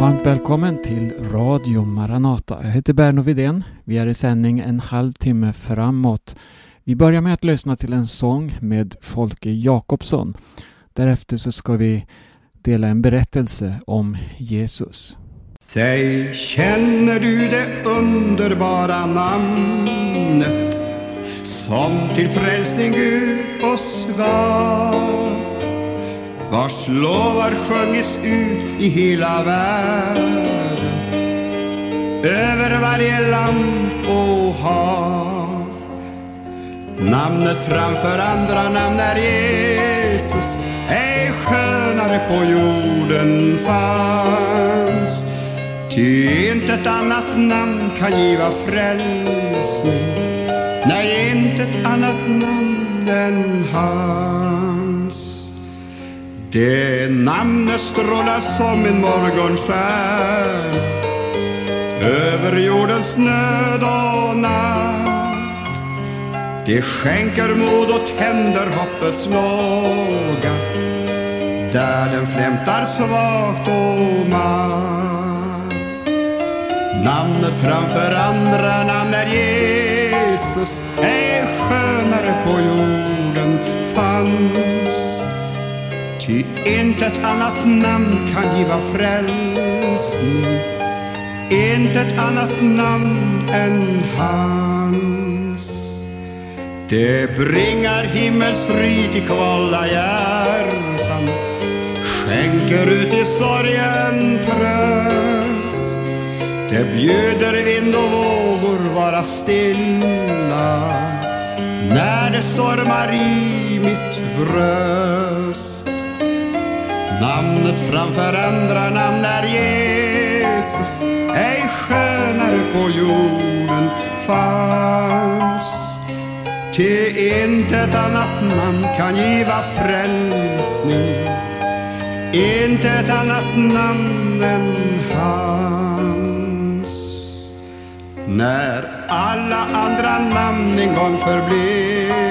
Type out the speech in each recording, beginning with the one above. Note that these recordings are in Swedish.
Varmt välkommen till Radio Maranata. Jag heter Berno Vidén. Vi är i sändning en halvtimme framåt. Vi börjar med att lyssna till en sång med Folke Jakobsson. Därefter så ska vi dela en berättelse om Jesus. Säg, känner du det underbara namnet som till frälsning Gud oss gav? Vars lovar sjungits ut i hela världen över varje land och hav. Namnet framför andra namn är Jesus, ej skönare på jorden fanns. Ty inte ett annat namn kan giva frälsning, nej, inte ett annat namn än hans. Det namnet strålar som en morgonskär, över jordens nöd och natt. Det skänker mod och tänder hoppets låga där den flämtar svagt och matt. Namnet framför andra namn är Jesus, ej skönare på jorden fanns. Ty intet annat namn kan giva frälsning, intet annat namn än hans. Det bringar himmelsfrid i kvala hjärtan, skänker ut i sorgen tröst. Det bjuder vind och vågor vara stilla när det stormar i mitt bröst. Namnet framför andra namn är Jesus, ej skönare på jorden fanns. Ty intet annat namn kan giva frälsning, inte ett annat namn än hans. När alla andra namn en gång förblekna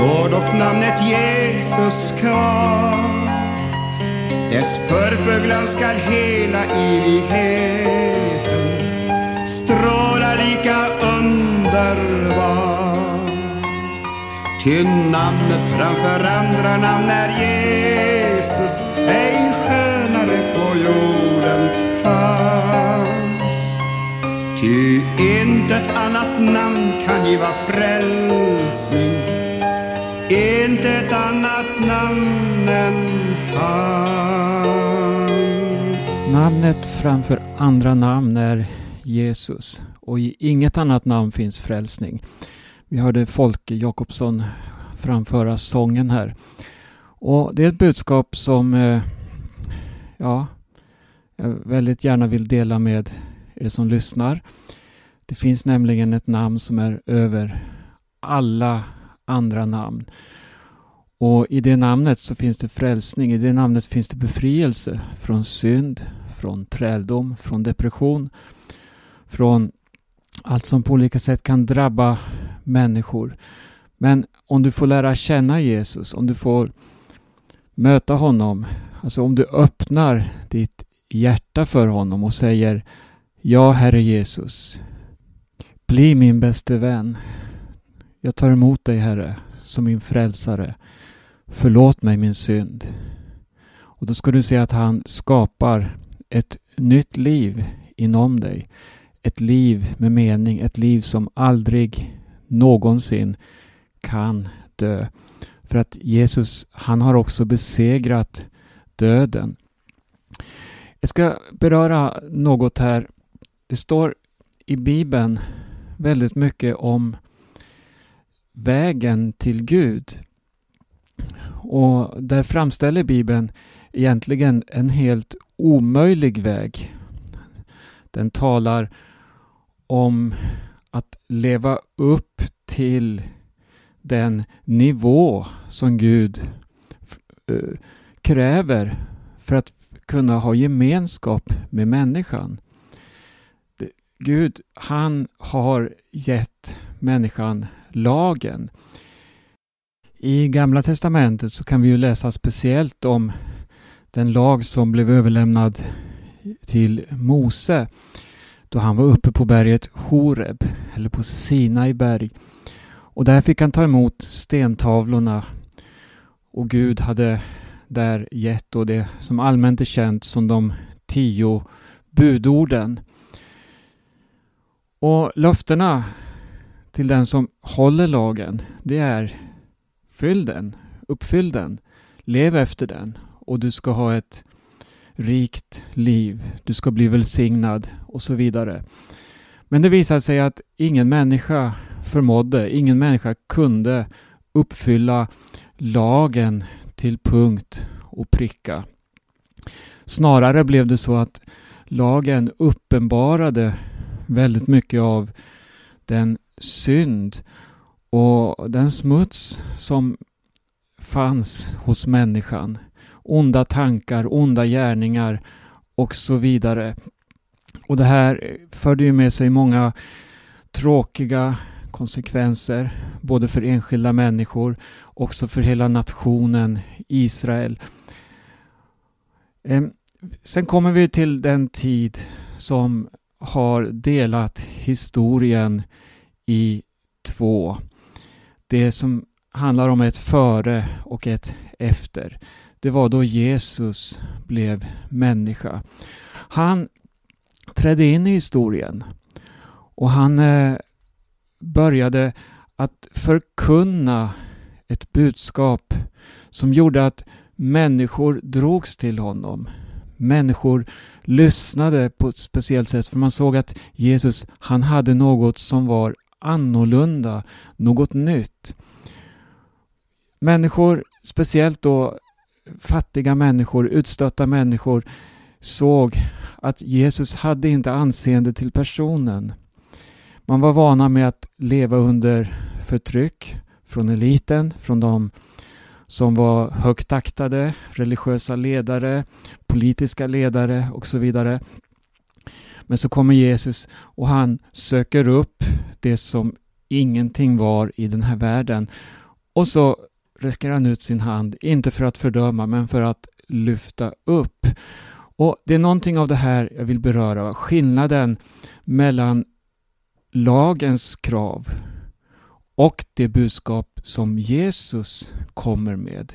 står dock namnet Jesus kvar. Dess purpurglans skall hela evigheten stråla lika underbar. Ty namnet framför andra namn är Jesus, ej skönare på jorden fanns. Ty intet annat namn kan giva frälsning, framför andra namn är Jesus och i inget annat namn finns frälsning. Vi hörde Folke Jakobsson framföra sången här. Och det är ett budskap som eh, ja, jag väldigt gärna vill dela med er som lyssnar. Det finns nämligen ett namn som är över alla andra namn. Och i det namnet så finns det frälsning, i det namnet finns det befrielse från synd, från träldom, från depression, från allt som på olika sätt kan drabba människor. Men om du får lära känna Jesus, om du får möta honom, alltså om du öppnar ditt hjärta för honom och säger Ja, Herre Jesus, bli min bäste vän. Jag tar emot dig, Herre, som min frälsare. Förlåt mig min synd. Och då ska du se att han skapar ett nytt liv inom dig. Ett liv med mening, ett liv som aldrig någonsin kan dö. För att Jesus, han har också besegrat döden. Jag ska beröra något här. Det står i Bibeln väldigt mycket om vägen till Gud. Och där framställer Bibeln egentligen en helt omöjlig väg. Den talar om att leva upp till den nivå som Gud kräver för att kunna ha gemenskap med människan. Gud, han har gett människan lagen. I Gamla Testamentet så kan vi ju läsa speciellt om den lag som blev överlämnad till Mose då han var uppe på berget Horeb, eller på Sinai berg. Och där fick han ta emot stentavlorna och Gud hade där gett då det som allmänt är känt som de tio budorden. Och löftena till den som håller lagen, det är fyll den, uppfyll den, lev efter den och du ska ha ett rikt liv, du ska bli välsignad och så vidare. Men det visade sig att ingen människa förmådde, ingen människa kunde uppfylla lagen till punkt och pricka. Snarare blev det så att lagen uppenbarade väldigt mycket av den synd och den smuts som fanns hos människan. Onda tankar, onda gärningar och så vidare. Och det här förde ju med sig många tråkiga konsekvenser både för enskilda människor också för hela nationen Israel. Ehm, sen kommer vi till den tid som har delat historien i två. Det som handlar om ett före och ett efter. Det var då Jesus blev människa. Han trädde in i historien och han eh, började att förkunna ett budskap som gjorde att människor drogs till honom. Människor lyssnade på ett speciellt sätt för man såg att Jesus, han hade något som var annorlunda, något nytt. Människor, speciellt då fattiga människor, utstötta människor, såg att Jesus hade inte anseende till personen. Man var vana med att leva under förtryck från eliten, från de som var högt aktade, religiösa ledare, politiska ledare och så vidare. Men så kommer Jesus och han söker upp det som ingenting var i den här världen. Och så räcker han ut sin hand, inte för att fördöma men för att lyfta upp. Och Det är någonting av det här jag vill beröra, skillnaden mellan lagens krav och det budskap som Jesus kommer med.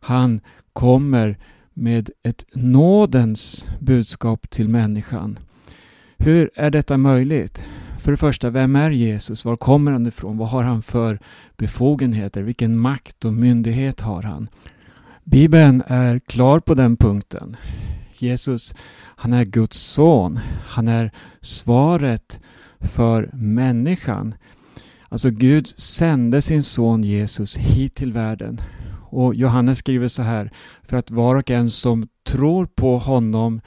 Han kommer med ett nådens budskap till människan. Hur är detta möjligt? För det första, vem är Jesus? Var kommer han ifrån? Vad har han för befogenheter? Vilken makt och myndighet har han? Bibeln är klar på den punkten. Jesus, han är Guds son. Han är svaret för människan. Alltså Gud sände sin son Jesus hit till världen. Och Johannes skriver så här, för att var och en som tror på honom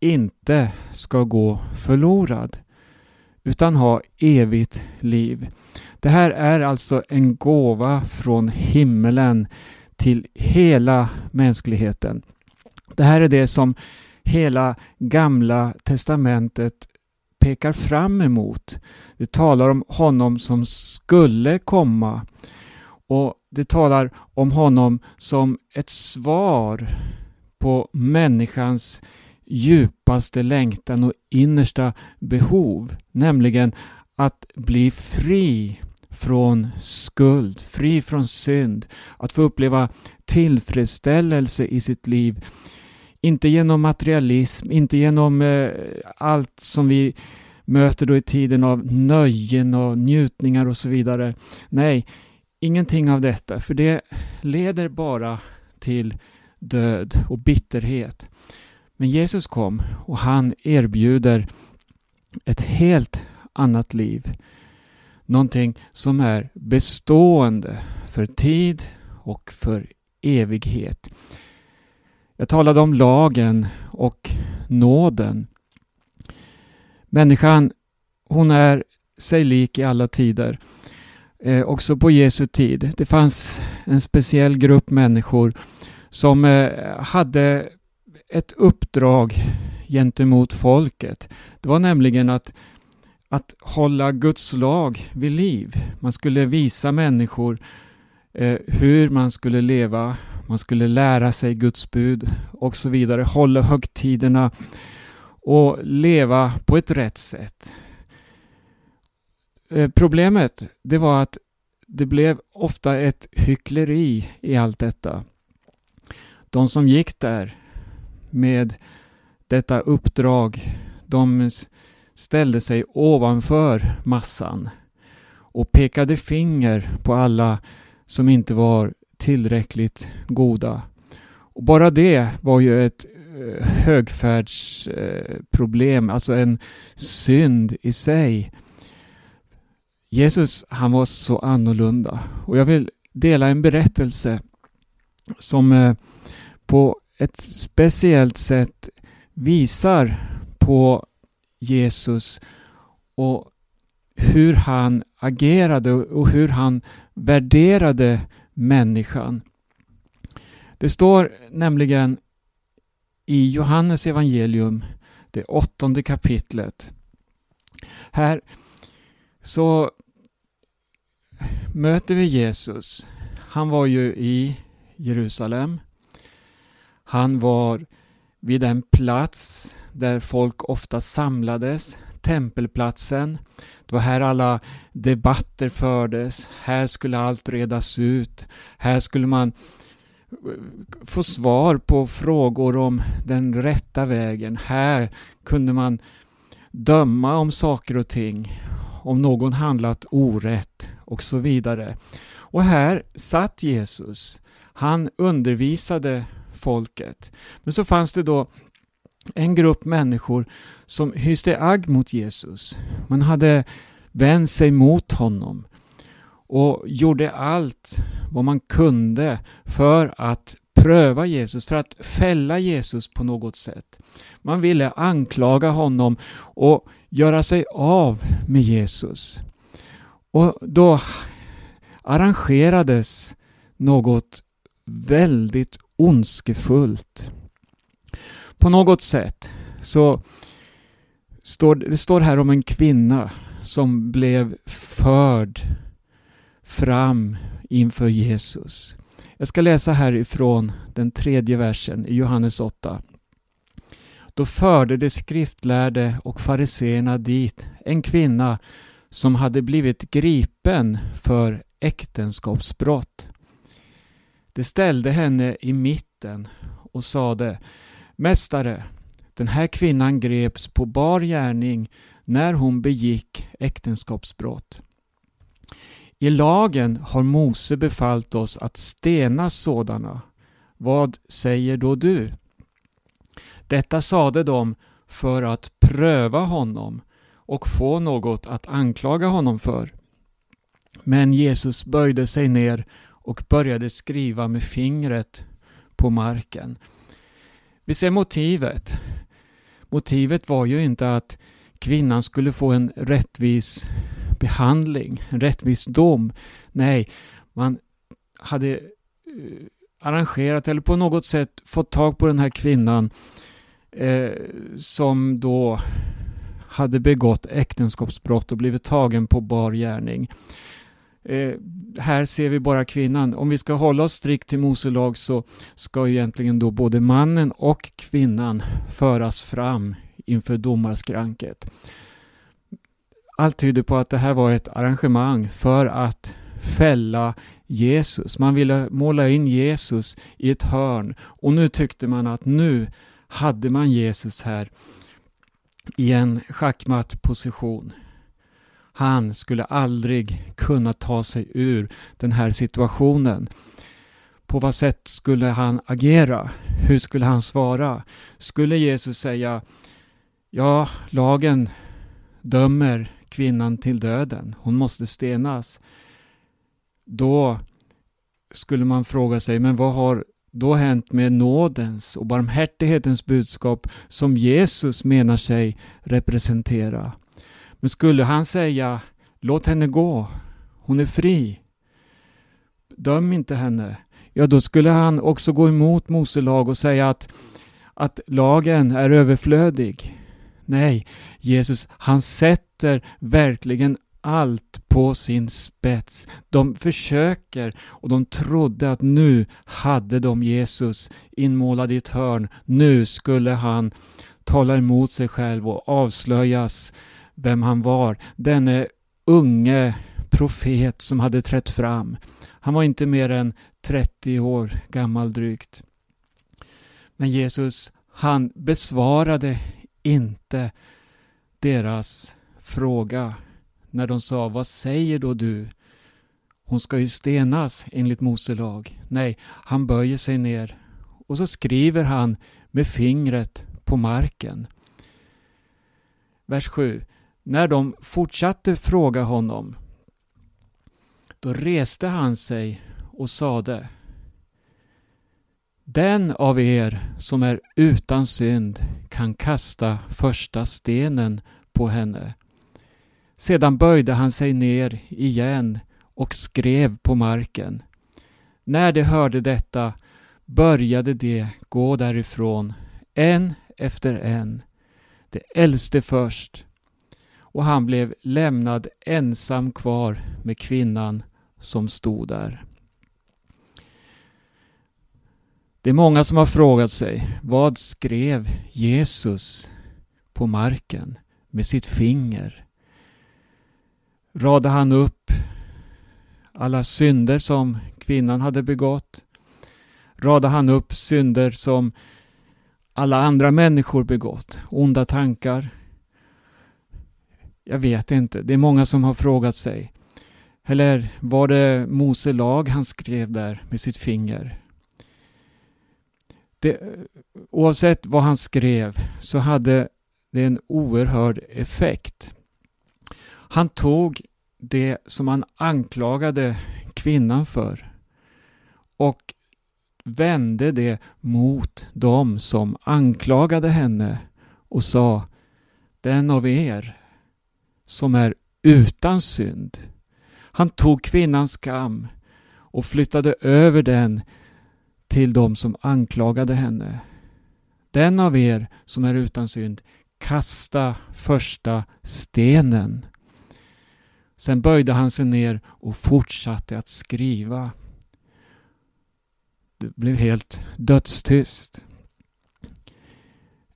inte ska gå förlorad utan ha evigt liv. Det här är alltså en gåva från himmelen till hela mänskligheten. Det här är det som hela gamla testamentet pekar fram emot. Det talar om honom som skulle komma och det talar om honom som ett svar på människans djupaste längtan och innersta behov, nämligen att bli fri från skuld, fri från synd, att få uppleva tillfredsställelse i sitt liv inte genom materialism, inte genom eh, allt som vi möter då i tiden av nöjen och njutningar och så vidare. Nej, ingenting av detta, för det leder bara till död och bitterhet. Men Jesus kom och han erbjuder ett helt annat liv. Någonting som är bestående för tid och för evighet. Jag talade om lagen och nåden. Människan, hon är sig lik i alla tider. Eh, också på Jesu tid. Det fanns en speciell grupp människor som eh, hade ett uppdrag gentemot folket. Det var nämligen att, att hålla Guds lag vid liv. Man skulle visa människor eh, hur man skulle leva man skulle lära sig Guds bud och så vidare, hålla högtiderna och leva på ett rätt sätt. Eh, problemet det var att det blev ofta ett hyckleri i allt detta. De som gick där med detta uppdrag, de ställde sig ovanför massan och pekade finger på alla som inte var tillräckligt goda. Och bara det var ju ett eh, högfärdsproblem, eh, alltså en synd i sig. Jesus, han var så annorlunda. Och jag vill dela en berättelse som eh, på ett speciellt sätt visar på Jesus och hur han agerade och hur han värderade människan. Det står nämligen i Johannes evangelium, det åttonde kapitlet. Här så möter vi Jesus. Han var ju i Jerusalem. Han var vid en plats där folk ofta samlades, tempelplatsen. Det var här alla debatter fördes. Här skulle allt redas ut. Här skulle man eh, få svar på frågor om den rätta vägen. Här kunde man döma om saker och ting. Om någon handlat orätt och så vidare. Och här satt Jesus. Han undervisade folket. Men så fanns det då en grupp människor som hyste agg mot Jesus. Man hade vänt sig mot honom och gjorde allt vad man kunde för att pröva Jesus, för att fälla Jesus på något sätt. Man ville anklaga honom och göra sig av med Jesus. Och då arrangerades något väldigt ondskefullt. På något sätt så står det står här om en kvinna som blev förd fram inför Jesus. Jag ska läsa härifrån den tredje versen i Johannes 8. Då förde de skriftlärde och fariseerna dit en kvinna som hade blivit gripen för äktenskapsbrott. De ställde henne i mitten och sade Mästare, den här kvinnan greps på bar gärning när hon begick äktenskapsbrott. I lagen har Mose befallt oss att stena sådana. Vad säger då du? Detta sade de för att pröva honom och få något att anklaga honom för. Men Jesus böjde sig ner och började skriva med fingret på marken. Vi ser motivet. Motivet var ju inte att kvinnan skulle få en rättvis behandling, en rättvis dom. Nej, man hade eh, arrangerat eller på något sätt fått tag på den här kvinnan eh, som då hade begått äktenskapsbrott och blivit tagen på bar gärning. Eh, här ser vi bara kvinnan. Om vi ska hålla oss strikt till Mose lag så ska egentligen då både mannen och kvinnan föras fram inför domarskranket. Allt tyder på att det här var ett arrangemang för att fälla Jesus. Man ville måla in Jesus i ett hörn och nu tyckte man att nu hade man Jesus här i en schackmatt position. Han skulle aldrig kunna ta sig ur den här situationen. På vad sätt skulle han agera? Hur skulle han svara? Skulle Jesus säga Ja, lagen dömer kvinnan till döden. Hon måste stenas. Då skulle man fråga sig, men vad har då hänt med nådens och barmhärtighetens budskap som Jesus menar sig representera? Men skulle han säga låt henne gå, hon är fri, döm inte henne, ja då skulle han också gå emot Mose lag och säga att, att lagen är överflödig. Nej, Jesus han sätter verkligen allt på sin spets. De försöker och de trodde att nu hade de Jesus inmålad i ett hörn. Nu skulle han tala emot sig själv och avslöjas vem han var. Denne unge profet som hade trätt fram. Han var inte mer än 30 år gammal drygt. Men Jesus, han besvarade inte deras fråga när de sa Vad säger då du? Hon ska ju stenas enligt Mose lag. Nej, han böjer sig ner och så skriver han med fingret på marken. Vers 7. När de fortsatte fråga honom då reste han sig och sade Den av er som är utan synd kan kasta första stenen på henne. Sedan böjde han sig ner igen och skrev på marken. När de hörde detta började de gå därifrån, en efter en, det äldste först, och han blev lämnad ensam kvar med kvinnan som stod där. Det är många som har frågat sig, vad skrev Jesus på marken med sitt finger? Radade han upp alla synder som kvinnan hade begått? Radade han upp synder som alla andra människor begått? Onda tankar? Jag vet inte. Det är många som har frågat sig. Eller var det Mose lag han skrev där med sitt finger? Det, oavsett vad han skrev så hade det en oerhörd effekt. Han tog det som han anklagade kvinnan för och vände det mot dem som anklagade henne och sa Den av er som är utan synd han tog kvinnans skam och flyttade över den till dem som anklagade henne. Den av er som är utan synd, kasta första stenen. Sen böjde han sig ner och fortsatte att skriva. Det blev helt dödstyst.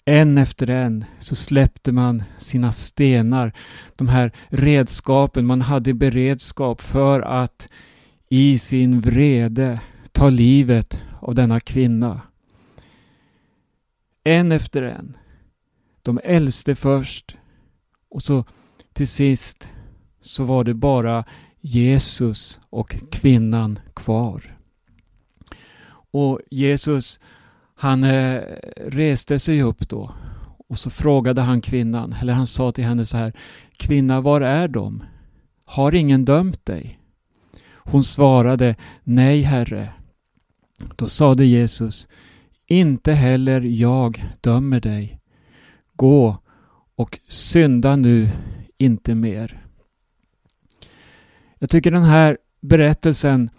En efter en så släppte man sina stenar, de här redskapen man hade i beredskap för att i sin vrede ta livet av denna kvinna. En efter en. De äldste först och så till sist så var det bara Jesus och kvinnan kvar. Och Jesus han eh, reste sig upp då och så frågade han kvinnan, eller han sa till henne så här Kvinna, var är de? Har ingen dömt dig? Hon svarade Nej, Herre. Då sade Jesus Inte heller jag dömer dig. Gå och synda nu inte mer. Jag tycker den här berättelsen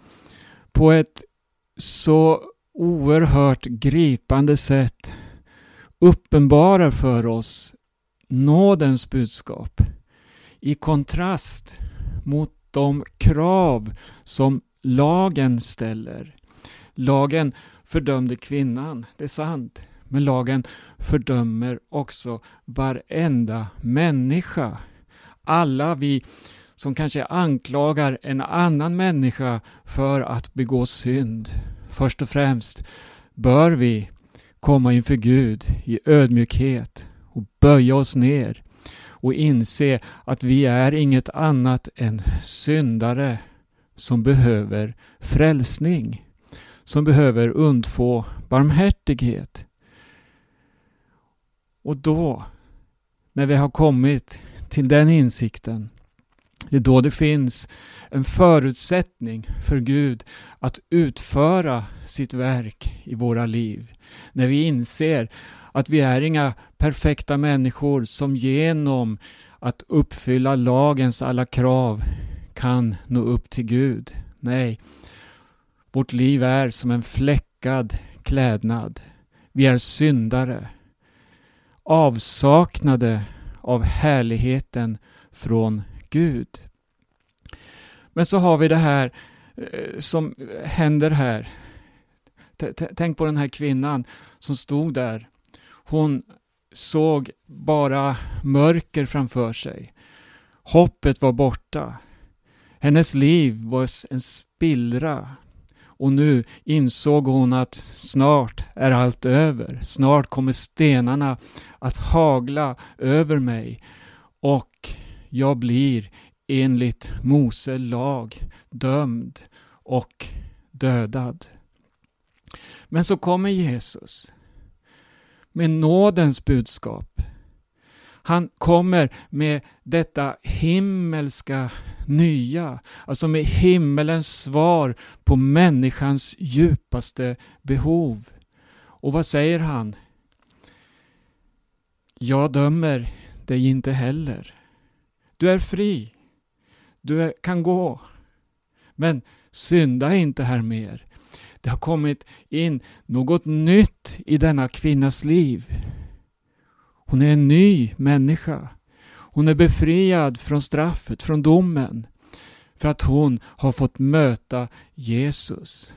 på ett så oerhört gripande sätt uppenbarar för oss nådens budskap i kontrast mot de krav som lagen ställer. Lagen fördömde kvinnan, det är sant. Men lagen fördömer också varenda människa. Alla vi som kanske anklagar en annan människa för att begå synd Först och främst bör vi komma inför Gud i ödmjukhet och böja oss ner och inse att vi är inget annat än syndare som behöver frälsning, som behöver undfå barmhärtighet. Och då, när vi har kommit till den insikten, det är då det finns en förutsättning för Gud att utföra sitt verk i våra liv. När vi inser att vi är inga perfekta människor som genom att uppfylla lagens alla krav kan nå upp till Gud. Nej, vårt liv är som en fläckad klädnad. Vi är syndare, avsaknade av härligheten från Gud. Men så har vi det här eh, som händer här. Tänk på den här kvinnan som stod där. Hon såg bara mörker framför sig. Hoppet var borta. Hennes liv var en spillra. Och nu insåg hon att snart är allt över. Snart kommer stenarna att hagla över mig och jag blir enligt Mose lag dömd och dödad. Men så kommer Jesus med nådens budskap. Han kommer med detta himmelska nya, alltså med himmelens svar på människans djupaste behov. Och vad säger han? Jag dömer dig inte heller. Du är fri. Du kan gå. Men synda inte här mer. Det har kommit in något nytt i denna kvinnas liv. Hon är en ny människa. Hon är befriad från straffet, från domen. För att hon har fått möta Jesus.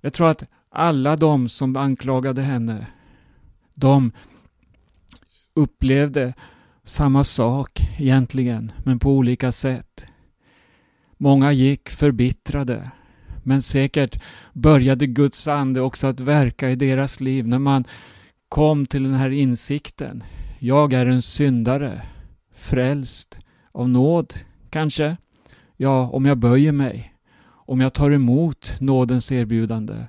Jag tror att alla de som anklagade henne, de upplevde samma sak egentligen, men på olika sätt. Många gick förbittrade, men säkert började Guds ande också att verka i deras liv när man kom till den här insikten. Jag är en syndare, frälst av nåd, kanske. Ja, om jag böjer mig, om jag tar emot nådens erbjudande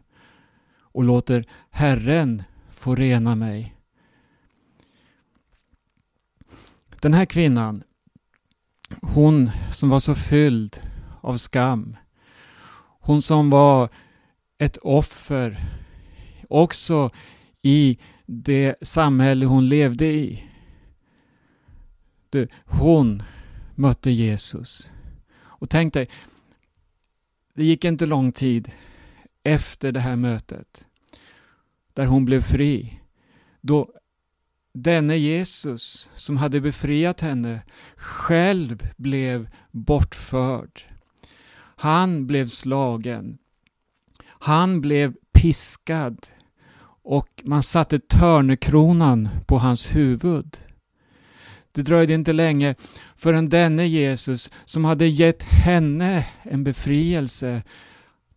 och låter Herren få rena mig Den här kvinnan, hon som var så fylld av skam, hon som var ett offer också i det samhälle hon levde i. Du, hon mötte Jesus. Och tänk dig, det gick inte lång tid efter det här mötet där hon blev fri. Då denne Jesus som hade befriat henne själv blev bortförd. Han blev slagen. Han blev piskad och man satte törnekronan på hans huvud. Det dröjde inte länge förrän denne Jesus som hade gett henne en befrielse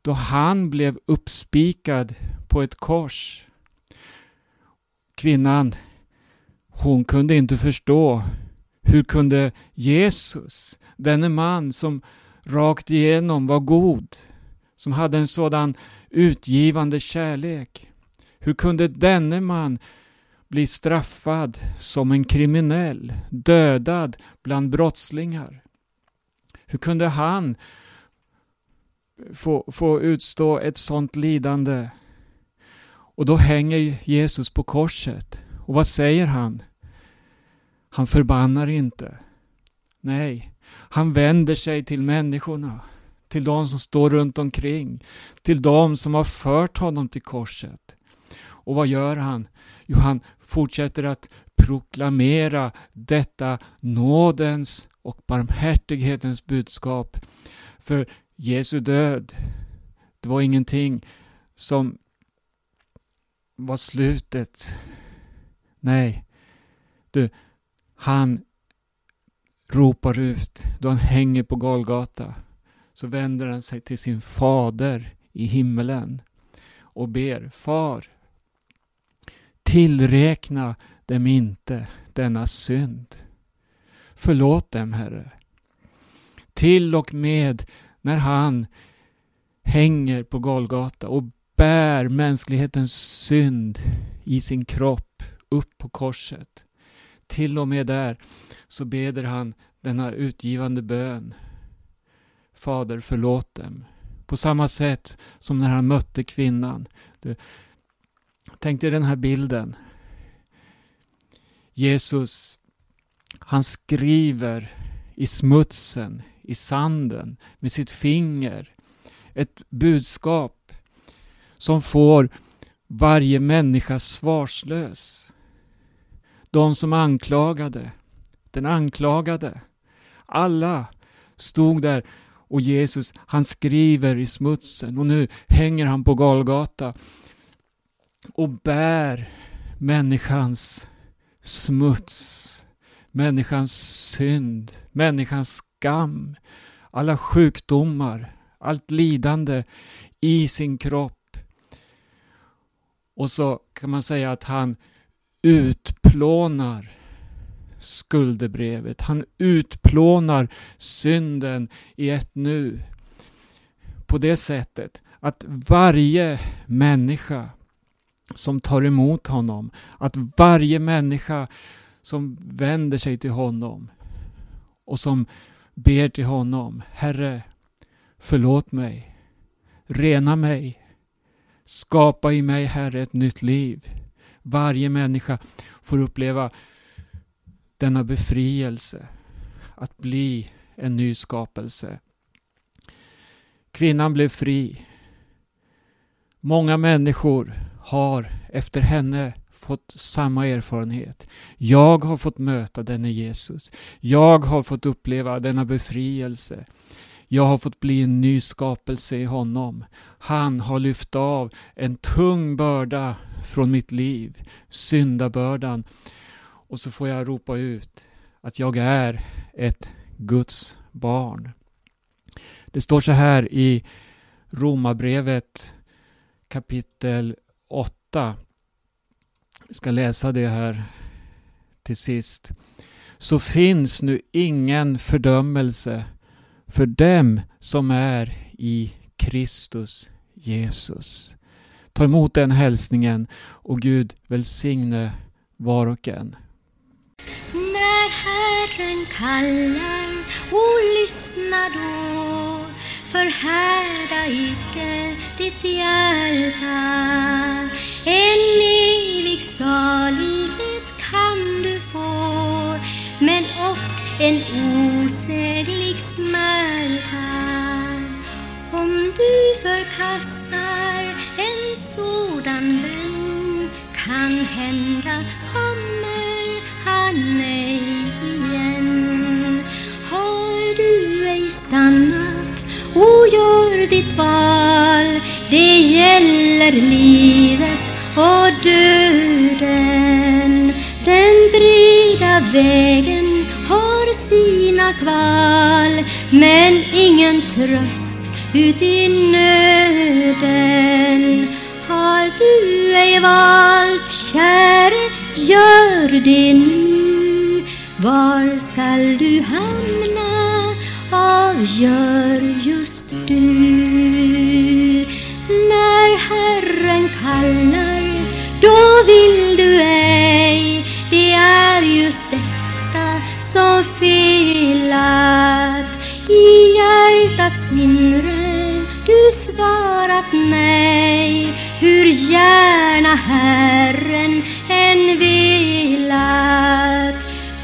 då han blev uppspikad på ett kors. Kvinnan hon kunde inte förstå hur kunde Jesus, denne man som rakt igenom var god, som hade en sådan utgivande kärlek. Hur kunde denne man bli straffad som en kriminell, dödad bland brottslingar? Hur kunde han få, få utstå ett sådant lidande? Och då hänger Jesus på korset. Och vad säger han? Han förbannar inte. Nej, han vänder sig till människorna, till de som står runt omkring, till de som har fört honom till korset. Och vad gör han? Jo, han fortsätter att proklamera detta nådens och barmhärtighetens budskap. För Jesu död, det var ingenting som var slutet. Nej, du, han ropar ut då han hänger på Golgata. Så vänder han sig till sin fader i himmelen och ber Far, tillräkna dem inte denna synd. Förlåt dem, Herre. Till och med när han hänger på Golgata och bär mänsklighetens synd i sin kropp upp på korset till och med där så beder han denna utgivande bön. Fader, förlåt dem. På samma sätt som när han mötte kvinnan. Du, tänk dig den här bilden. Jesus, han skriver i smutsen, i sanden, med sitt finger. Ett budskap som får varje människa svarslös. De som anklagade, den anklagade. Alla stod där Och Jesus, han skriver i smutsen och nu hänger han på Golgata och bär människans smuts, människans synd, människans skam, alla sjukdomar, allt lidande i sin kropp. Och så kan man säga att han utplånar skuldebrevet. Han utplånar synden i ett nu. På det sättet att varje människa som tar emot honom, att varje människa som vänder sig till honom och som ber till honom, Herre, förlåt mig, rena mig, skapa i mig, Herre, ett nytt liv. Varje människa får uppleva denna befrielse, att bli en ny skapelse. Kvinnan blev fri. Många människor har efter henne fått samma erfarenhet. Jag har fått möta denne Jesus. Jag har fått uppleva denna befrielse. Jag har fått bli en ny skapelse i honom. Han har lyft av en tung börda från mitt liv, syndabördan. Och så får jag ropa ut att jag är ett Guds barn. Det står så här i Romarbrevet kapitel 8. Vi ska läsa det här till sist. Så finns nu ingen fördömelse för dem som är i Kristus Jesus. Ta emot den hälsningen och Gud välsigne var och en. När Herren kallar o lyssna då Förhärda icke ditt hjärta En evig salighet kan du få Men och en osäglig smärta Om du förkastar en sådan vän kan hända kommer han ej igen. Har du ej stannat och gör ditt val Det gäller livet och döden. Den breda vägen kval Men ingen tröst ut i nöden. Har du ej valt, käre, gör det nu. Var skall du hamna, avgör just du. När Herren kallar, då vill du ej. Det är svarat nej hur gärna Herren än velat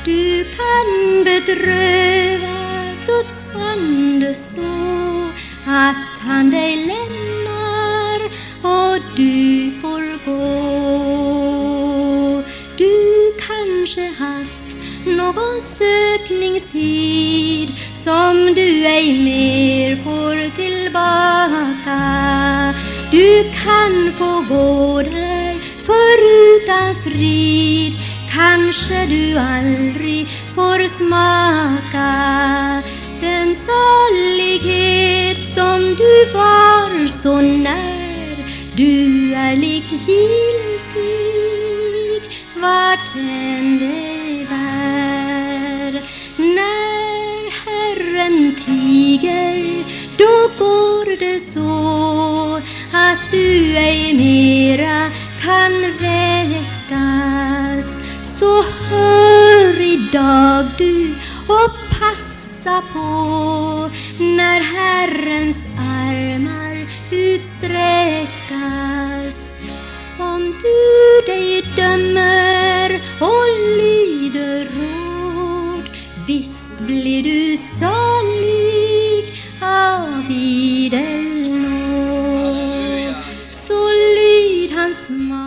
du kan bedröva Guds ande så att han dig lämnar och du får gå. Du kanske haft någon sökningstid som du ej mer får till tillbaka. Du kan få gå där förutan frid. Kanske du aldrig får smaka den salighet som du var så när Du är likgiltig vart än det bär. När Herren tiger då det så att du ej mera kan väckas. Så hör idag du och passa på när Herrens armar utsträckas. Om du dig dömer och lyder råd Visst blir du salig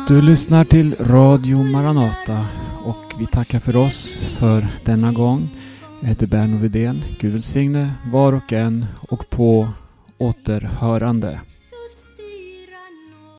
Du lyssnar till Radio Maranata och vi tackar för oss för denna gång. Jag heter Berno Widén. Gud välsigne var och en och på återhörande.